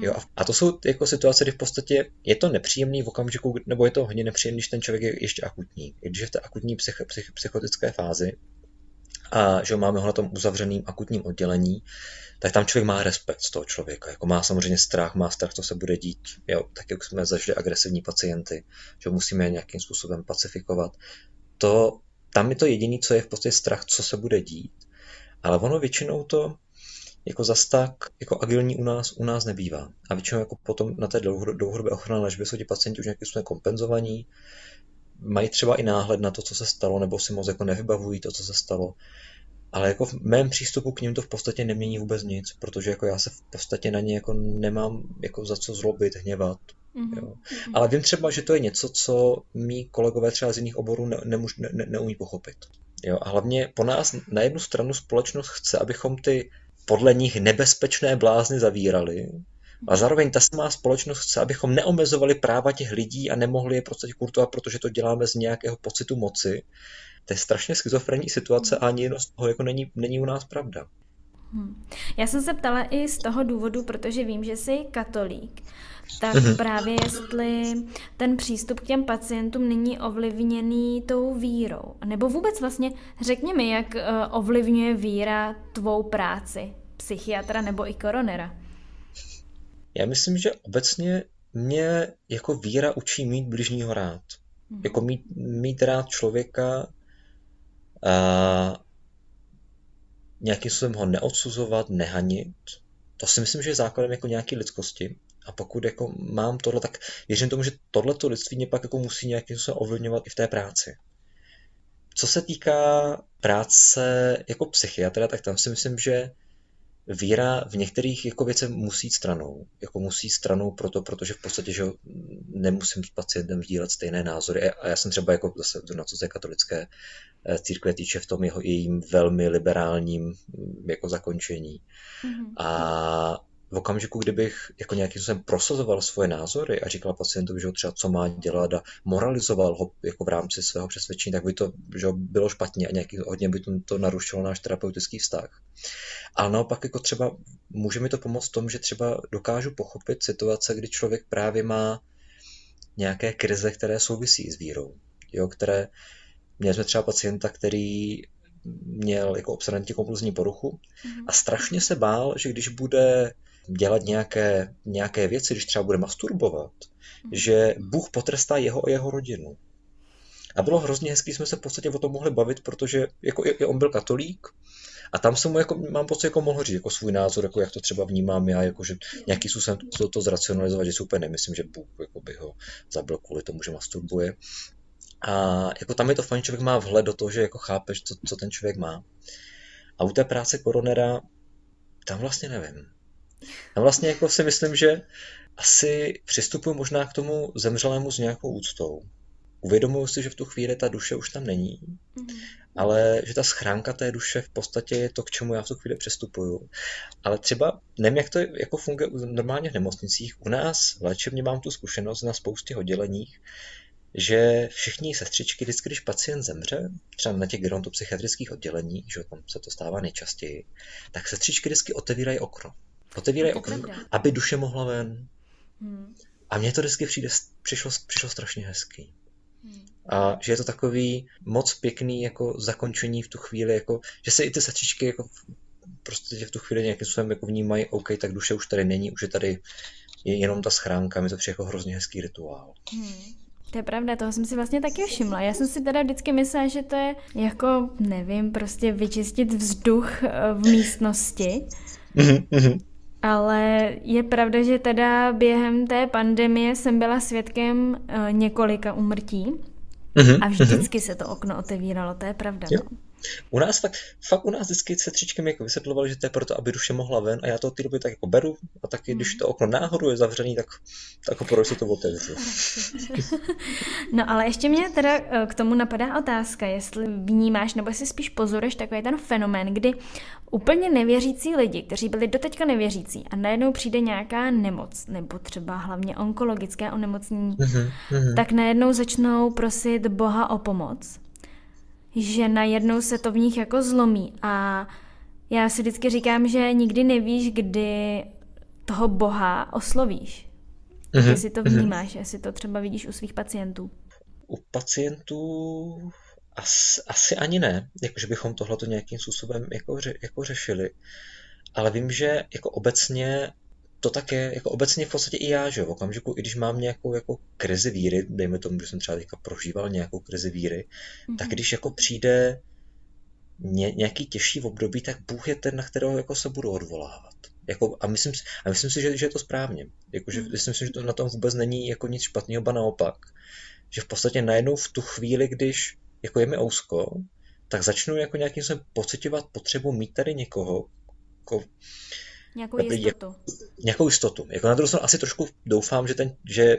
B: Jo, hmm. a to jsou jako situace, kdy v podstatě je to nepříjemný v okamžiku, nebo je to hodně nepříjemný, když ten člověk je ještě akutní. I když je v té akutní psych, psych, psychotické fázi a že máme ho na tom uzavřeným akutním oddělení, tak tam člověk má respekt z toho člověka. Jako má samozřejmě strach, má strach, co se bude dít. Jo, tak jak jsme zažili agresivní pacienty, že musíme je nějakým způsobem pacifikovat. To, tam je to jediné, co je v podstatě strach, co se bude dít. Ale ono většinou to jako zas tak jako agilní u nás, u nás nebývá. A většinou jako potom na té dlouhodobé ochranné léčbě jsou ti pacienti už nějakým způsobem kompenzovaní, mají třeba i náhled na to, co se stalo, nebo si moc jako nevybavují to, co se stalo. Ale jako v mém přístupu k ním to v podstatě nemění vůbec nic, protože jako já se v podstatě na ně jako nemám jako za co zlobit, hněvat. Mm-hmm. Jo. Ale vím třeba, že to je něco, co mý kolegové třeba z jiných oborů ne, nemůž, ne, ne, neumí pochopit. Jo. A hlavně po nás na jednu stranu společnost chce, abychom ty podle nich nebezpečné blázny zavírali. A zároveň ta samá společnost chce, abychom neomezovali práva těch lidí a nemohli je prostě kurtovat, protože to děláme z nějakého pocitu moci. To je strašně schizofrenní situace a ani jedno z toho jako není, není u nás pravda.
A: Hmm. Já jsem se ptala i z toho důvodu, protože vím, že jsi katolík tak mm-hmm. právě jestli ten přístup k těm pacientům není ovlivněný tou vírou. Nebo vůbec vlastně řekni mi, jak eh, ovlivňuje víra tvou práci, psychiatra nebo i koronera.
B: Já myslím, že obecně mě jako víra učí mít bližního rád. Mm-hmm. Jako mít, mít rád člověka a nějakým způsobem ho neodsuzovat, nehanit. To si myslím, že je základem jako nějaké lidskosti. A pokud jako mám tohle, tak věřím tomu, že tohleto lidství mě pak jako musí nějakým způsobem ovlivňovat i v té práci. Co se týká práce jako psychiatra, tak tam si myslím, že víra v některých jako věcech musí stranou. Jako musí stranou proto, protože v podstatě, že nemusím s pacientem sdílet stejné názory. A já jsem třeba jako zase na co se katolické eh, církve týče v tom jeho jejím velmi liberálním jako zakončení. Mm-hmm. A v okamžiku, kdybych jako nějakým způsobem prosazoval svoje názory a říkal pacientovi, že ho třeba co má dělat a moralizoval ho jako v rámci svého přesvědčení, tak by to že bylo špatně a nějaký, hodně by to, narušilo náš terapeutický vztah. Ale naopak jako třeba může mi to pomoct v tom, že třeba dokážu pochopit situace, kdy člověk právě má nějaké krize, které souvisí s vírou. Jo, které, měli jsme třeba pacienta, který měl jako obsedantní kompulzní poruchu a strašně se bál, že když bude dělat nějaké, nějaké věci, když třeba bude masturbovat, že Bůh potrestá jeho a jeho rodinu. A bylo hrozně hezký, jsme se v podstatě o tom mohli bavit, protože jako, i on byl katolík a tam jsem mu, jako, mám pocit, jako mohl říct jako svůj názor, jako jak to třeba vnímám já, jako, že nějaký způsobem to, to zracionalizovat, že si úplně nemyslím, že Bůh jako by ho zabil kvůli tomu, že masturbuje. A jako tam je to fajn, člověk má vhled do toho, že jako chápeš, co, co ten člověk má. A u té práce koronera, tam vlastně nevím. Tam vlastně jako si myslím, že asi přistupuji možná k tomu zemřelému s nějakou úctou. Uvědomuji si, že v tu chvíli ta duše už tam není, mm-hmm. ale že ta schránka té duše v podstatě je to, k čemu já v tu chvíli přistupuju. Ale třeba, nevím, jak to jako funguje normálně v nemocnicích, u nás v léčebně mám tu zkušenost na spoustě odděleních, že všichni sestřičky, vždycky, když pacient zemře, třeba na těch gerontopsychiatrických odděleních, že tam se to stává nejčastěji, tak sestřičky vždycky otevírají okno. Otevírají okno, aby duše mohla ven. Hmm. A mně to vždycky přijde, přišlo, přišlo strašně hezký. Hmm. A že je to takový moc pěkný jako zakončení v tu chvíli, jako, že se i ty sestřičky jako prostě v tu chvíli nějakým způsobem jako vnímají, OK, tak duše už tady není, už je tady je jenom ta schránka, mi to přijde jako hrozně hezký rituál. Hmm.
A: To je pravda, toho jsem si vlastně taky všimla. Já jsem si teda vždycky myslela, že to je jako, nevím, prostě vyčistit vzduch eh, v místnosti. Mm-hmm. Ale je pravda, že teda během té pandemie jsem byla svědkem uh, několika umrtí mm-hmm. a vždycky se to okno otevíralo, to je pravda. Jo. No.
B: U nás fakt, fakt u nás vždycky se třičkem jako vysvětlovali, že to je proto, aby duše mohla ven a já to od té doby tak jako beru a taky, hmm. když to okno náhodou je zavřený, tak, tak opravdu se to otevřu.
A: no ale ještě mě teda eh, k tomu napadá otázka, jestli vnímáš, nebo jestli spíš pozoruješ takový ten fenomén, kdy úplně nevěřící lidi, kteří byli doteďka nevěřící a najednou přijde nějaká nemoc, nebo třeba hlavně onkologické onemocnění, mm-hmm. tak najednou začnou prosit Boha o pomoc že najednou se to v nich jako zlomí a já si vždycky říkám, že nikdy nevíš, kdy toho Boha oslovíš. Mm-hmm. To mhm. vnímáš, mm-hmm. jestli to třeba vidíš u svých pacientů.
B: U pacientů asi, asi ani ne, jakože bychom tohle nějakým způsobem jako, ře, jako řešili. Ale vím, že jako obecně to tak je, jako obecně v podstatě i já, že v okamžiku, i když mám nějakou jako krizi víry, dejme tomu, že jsem třeba teďka prožíval nějakou krizi víry, mm-hmm. tak když jako přijde ně, nějaký těžší období, tak Bůh je ten, na kterého jako se budu odvolávat. Jako, a, myslím, a myslím si, že, že je to správně. Jako, že, mm. Myslím si, že to na tom vůbec není jako nic špatného, ba naopak. Že v podstatě najednou v tu chvíli, když jako je mi ousko, tak začnu jako nějakým způsobem pocitovat potřebu mít tady někoho, jako,
A: Nějakou jistotu. Jak,
B: nějakou jistotu. Jako na druhou stranu asi trošku doufám, že, ten, že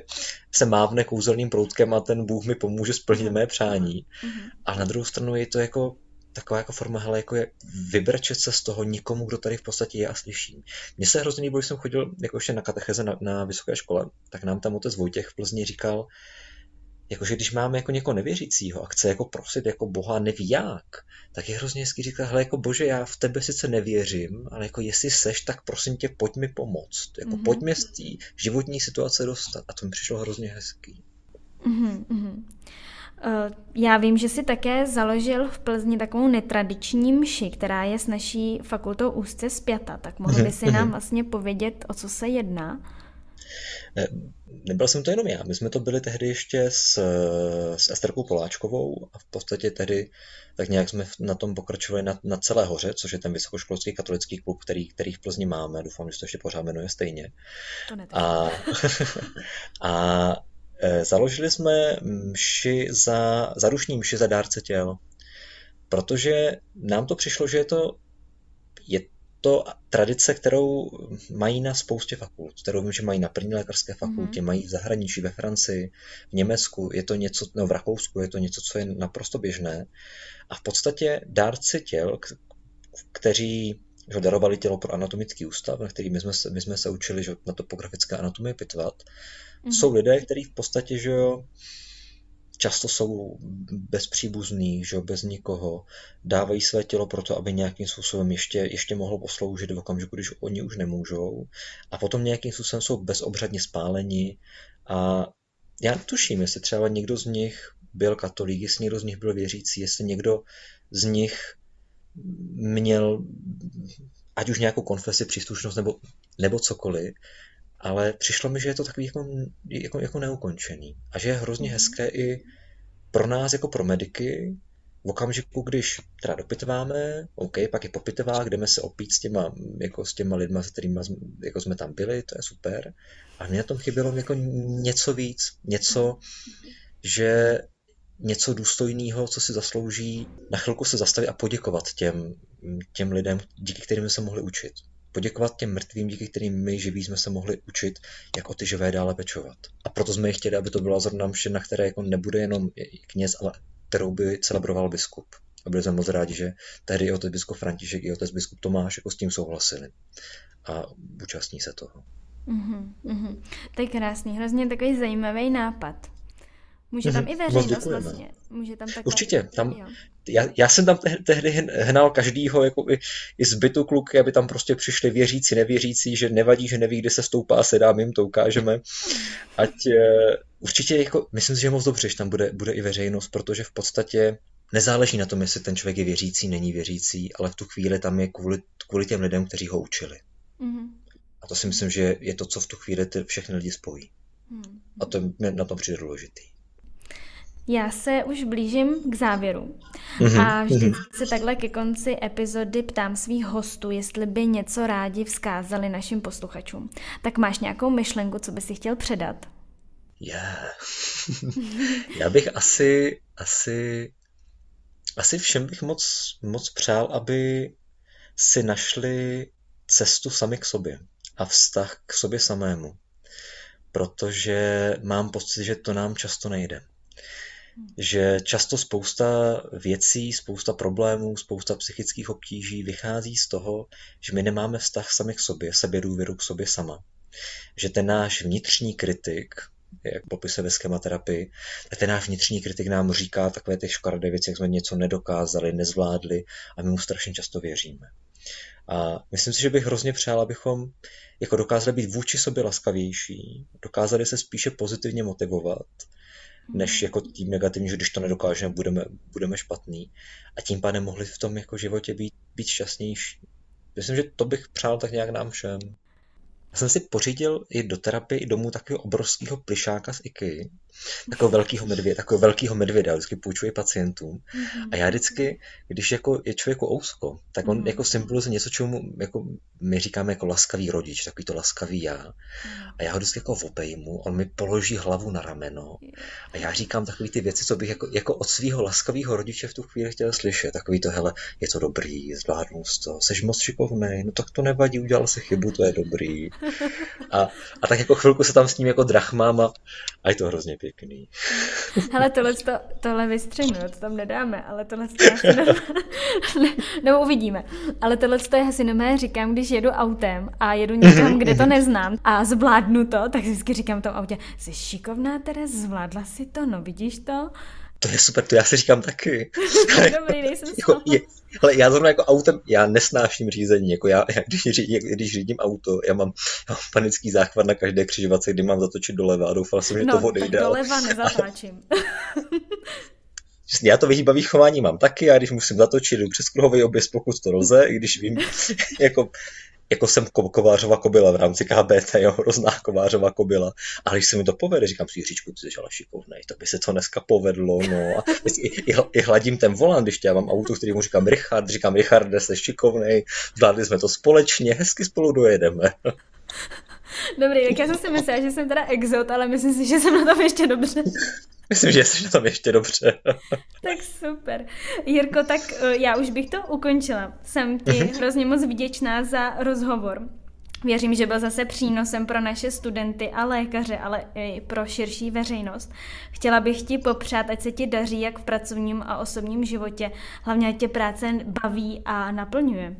B: se mávne kouzelným proutkem a ten Bůh mi pomůže splnit mé přání. Mm-hmm. A na druhou stranu je to jako taková jako forma, hele, jako je vybrčet se z toho nikomu, kdo tady v podstatě je a slyší. Mně se hrozně líbilo, když jsem chodil jako ještě na katecheze na, na vysoké škole, tak nám tam otec Vojtěch v Plzni říkal, jakože když máme jako někoho nevěřícího a chce jako prosit jako Boha neví jak, tak je hrozně hezký říkat, hele jako bože, já v tebe sice nevěřím, ale jako jestli seš, tak prosím tě, pojď mi pomoct. Jako mm-hmm. pojď mi z té životní situace dostat. A to mi přišlo hrozně hezký.
A: Mm-hmm. Já vím, že si také založil v Plzni takovou netradiční mši, která je s naší fakultou úzce zpěta. Tak mohl by si nám mhm. vlastně povědět, o co se jedná?
B: Nebyl jsem to jenom já, my jsme to byli tehdy ještě s, s Esterkou Poláčkovou a v podstatě tehdy tak nějak jsme na tom pokračovali na, na celé hoře, což je ten vysokoškolský katolický klub, který, který v Plzni máme. Doufám, že to ještě pořád jmenuje stejně.
A: To
B: a, a e, založili jsme mši za, zarušní mši za dárce těl, protože nám to přišlo, že je to, je to tradice, kterou mají na spoustě fakult, kterou vím, že mají na první lékařské fakultě, mm-hmm. mají v zahraničí, ve Francii, v Německu, je to něco, no v Rakousku je to něco, co je naprosto běžné. A v podstatě dárci těl, kteří že darovali tělo pro anatomický ústav, na který my jsme, se, my jsme se učili že na topografické anatomii pitvat, mm-hmm. jsou lidé, kteří v podstatě že jo, často jsou bezpříbuzní, že bez nikoho, dávají své tělo proto, aby nějakým způsobem ještě, ještě mohlo posloužit v okamžiku, když oni už nemůžou. A potom nějakým způsobem jsou bezobřadně spáleni. A já tuším, jestli třeba někdo z nich byl katolík, jestli někdo z nich byl věřící, jestli někdo z nich měl ať už nějakou konfesi, příslušnost nebo, nebo cokoliv, ale přišlo mi, že je to takový jako, jako, jako neukončený. A že je hrozně mhm. hezké i pro nás, jako pro mediky, v okamžiku, když teda dopitváme, OK, pak je popitová, jdeme se opít s těma, jako s těma lidma, s kterými jako jsme tam byli, to je super. A mě na tom chybělo jako něco víc, něco, že něco důstojného, co si zaslouží, na chvilku se zastavit a poděkovat těm, těm lidem, díky kterým se mohli učit. Poděkovat těm mrtvým, díky kterým my živí jsme se mohli učit, jak o ty živé dále pečovat. A proto jsme chtěli, aby to byla zrovna mše, na které jako nebude jenom kněz, ale kterou by celebroval biskup. A byli jsme moc rádi, že tehdy i otec biskup František i otec biskup Tomáš jako s tím souhlasili a účastní se toho.
A: Mm-hmm. To je krásný, hrozně takový zajímavý nápad. Může tam mm-hmm. i veřejnost vlastně. Může tam takhle...
B: Určitě. Tam, já, já, jsem tam tehdy hnal každýho jako i, i zbytu kluky, aby tam prostě přišli věřící, nevěřící, že nevadí, že neví, kde se stoupá, se dá, my jim to ukážeme. Ať uh, určitě, jako, myslím si, že moc dobře, že tam bude, bude i veřejnost, protože v podstatě nezáleží na tom, jestli ten člověk je věřící, není věřící, ale v tu chvíli tam je kvůli, kvůli těm lidem, kteří ho učili. Mm-hmm. A to si myslím, že je to, co v tu chvíli ty všechny lidi spojí. Mm-hmm. A to je na tom přijde důležitý.
A: Já se už blížím k závěru mm-hmm. a vždycky mm-hmm. se takhle ke konci epizody ptám svých hostů, jestli by něco rádi vzkázali našim posluchačům. Tak máš nějakou myšlenku, co by si chtěl předat?
B: Yeah. Já bych asi, asi, asi všem bych moc, moc přál, aby si našli cestu sami k sobě a vztah k sobě samému. Protože mám pocit, že to nám často nejde že často spousta věcí, spousta problémů, spousta psychických obtíží vychází z toho, že my nemáme vztah sami k sobě, sebedůvěru k sobě sama. Že ten náš vnitřní kritik, jak popisuje ve schematerapii, ten náš vnitřní kritik nám říká takové ty škaredé věci, jak jsme něco nedokázali, nezvládli a my mu strašně často věříme. A myslím si, že bych hrozně přál, abychom jako dokázali být vůči sobě laskavější, dokázali se spíše pozitivně motivovat než jako tím negativním, že když to nedokážeme, budeme, budeme špatný. A tím pádem mohli v tom jako životě být, být šťastnější. Myslím, že to bych přál tak nějak nám všem. Já jsem si pořídil i do terapie i domů takového obrovského plišáka z IKEA, takového velkého medvěda, takového velkého medvěda, vždycky půjčuji pacientům. Mm-hmm. A já vždycky, když jako je člověk jako ousko, tak on mm-hmm. jako symbolizuje něco, čemu jako my říkáme jako laskavý rodič, takový to laskavý já. Mm-hmm. A já ho vždycky jako obejmu, on mi položí hlavu na rameno a já říkám takové ty věci, co bych jako, jako od svého laskavého rodiče v tu chvíli chtěl slyšet. Takový to, hele, je to dobrý, zvládnu to, seš moc šikovný, no tak to nevadí, udělal se chybu, to je dobrý. A, a tak jako chvilku se tam s ním jako drachmám a, a je to hrozně pěkný.
A: Hele, tohle, to, tohle vystřihnu, to tam nedáme, ale tohle to asi ne, nebo uvidíme. Ale tohle to já si nemé říkám, když jedu autem a jedu někam, kde to neznám a zvládnu to, tak vždycky říkám v tom autě, jsi šikovná, Teres, zvládla si to, no vidíš to?
B: To je super, to já si říkám taky.
A: Dobrý, nejsem jako,
B: je, ale já zrovna jako autem, já nesnáším řízení, jako já, já když, řídím, když řídím auto, já mám, já mám panický záchvat na každé křižovatce, kdy mám zatočit doleva a doufal jsem, že
A: no,
B: to odejde.
A: No, doleva nezatáčím.
B: já to vyhýbavý chování mám taky, a když musím zatočit, jdu přes kruhový objezd, pokud to lze, i když vím, jako jako jsem kovářová kobila v rámci KBT, jo, hrozná kovářová kobila. Ale když se mi to povede, říkám si, Jiříčku, ty jsi šikovnej, tak by se to dneska povedlo, no. A i, i, i hladím ten volant, když já mám auto, který mu říkám Richard, říkám Richard, jsi šikovnej, zvládli jsme to společně, hezky spolu dojedeme.
A: Dobrý, tak já jsem si myslela, že jsem teda exot, ale myslím si, že jsem na tom ještě dobře.
B: Myslím, že jsi na tom ještě dobře.
A: tak super. Jirko, tak eh, já už bych to ukončila. Jsem ti mhm. hrozně moc vděčná za rozhovor. Věřím, že byl zase přínosem pro naše studenty a lékaře, ale i pro širší veřejnost. Chtěla bych ti popřát, ať se ti daří jak v pracovním a osobním životě, hlavně ať tě práce baví a naplňuje.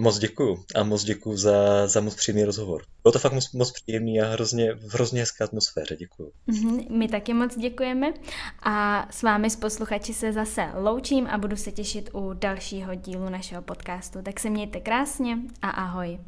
B: Moc děkuju a moc děkuju za, za moc příjemný rozhovor. Bylo to fakt moc, moc příjemný a hrozně, v hrozně hezké atmosféře. Děkuju.
A: Mm-hmm, my taky moc děkujeme a s vámi s posluchači se zase loučím a budu se těšit u dalšího dílu našeho podcastu. Tak se mějte krásně a ahoj.